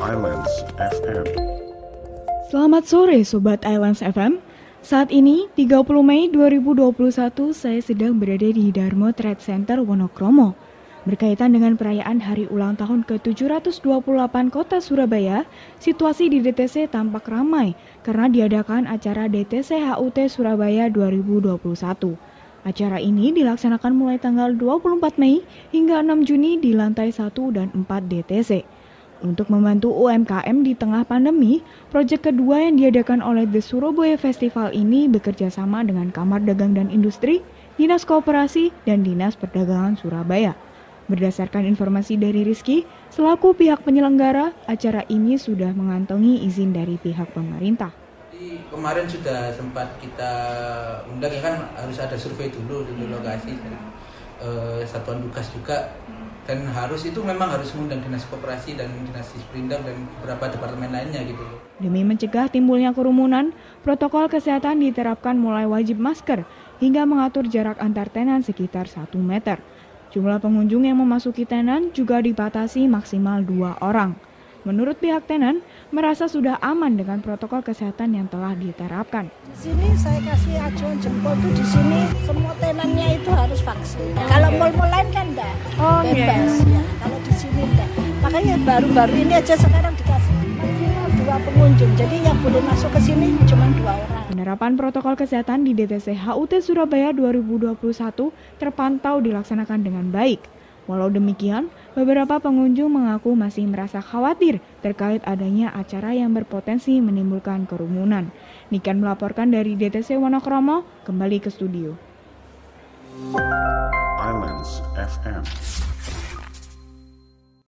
Islands FM. Selamat sore Sobat Islands FM. Saat ini 30 Mei 2021 saya sedang berada di Darmo Trade Center Wonokromo. Berkaitan dengan perayaan hari ulang tahun ke-728 kota Surabaya, situasi di DTC tampak ramai karena diadakan acara DTC HUT Surabaya 2021. Acara ini dilaksanakan mulai tanggal 24 Mei hingga 6 Juni di lantai 1 dan 4 DTC. Untuk membantu UMKM di tengah pandemi, proyek kedua yang diadakan oleh The Surabaya Festival ini bekerja sama dengan Kamar Dagang dan Industri, Dinas Koperasi, dan Dinas Perdagangan Surabaya. Berdasarkan informasi dari Rizky, selaku pihak penyelenggara, acara ini sudah mengantongi izin dari pihak pemerintah. Kemarin sudah sempat kita undang ya kan harus ada survei dulu di lokasi eh, satuan tugas juga dan harus itu memang harus mengundang dinas koperasi dan dinas Disperindak dan beberapa departemen lainnya gitu Demi mencegah timbulnya kerumunan, protokol kesehatan diterapkan mulai wajib masker hingga mengatur jarak antar tenan sekitar 1 meter. Jumlah pengunjung yang memasuki tenan juga dibatasi maksimal dua orang. Menurut pihak tenan, merasa sudah aman dengan protokol kesehatan yang telah diterapkan. Di sini saya kasih acuan jempol tuh di sini semua tenannya itu harus vaksin. Kalau mal-mal lain kan enggak, Oh, bebas ya. Kalau di sini enggak. Makanya baru-baru ini aja sekarang dikasih maksimal dua pengunjung. Jadi yang boleh masuk ke sini cuma dua orang. Penerapan protokol kesehatan di DTC HUT Surabaya 2021 terpantau dilaksanakan dengan baik. Walau demikian, beberapa pengunjung mengaku masih merasa khawatir terkait adanya acara yang berpotensi menimbulkan kerumunan. Nikan melaporkan dari DTC Wonokromo kembali ke studio. Islands FM.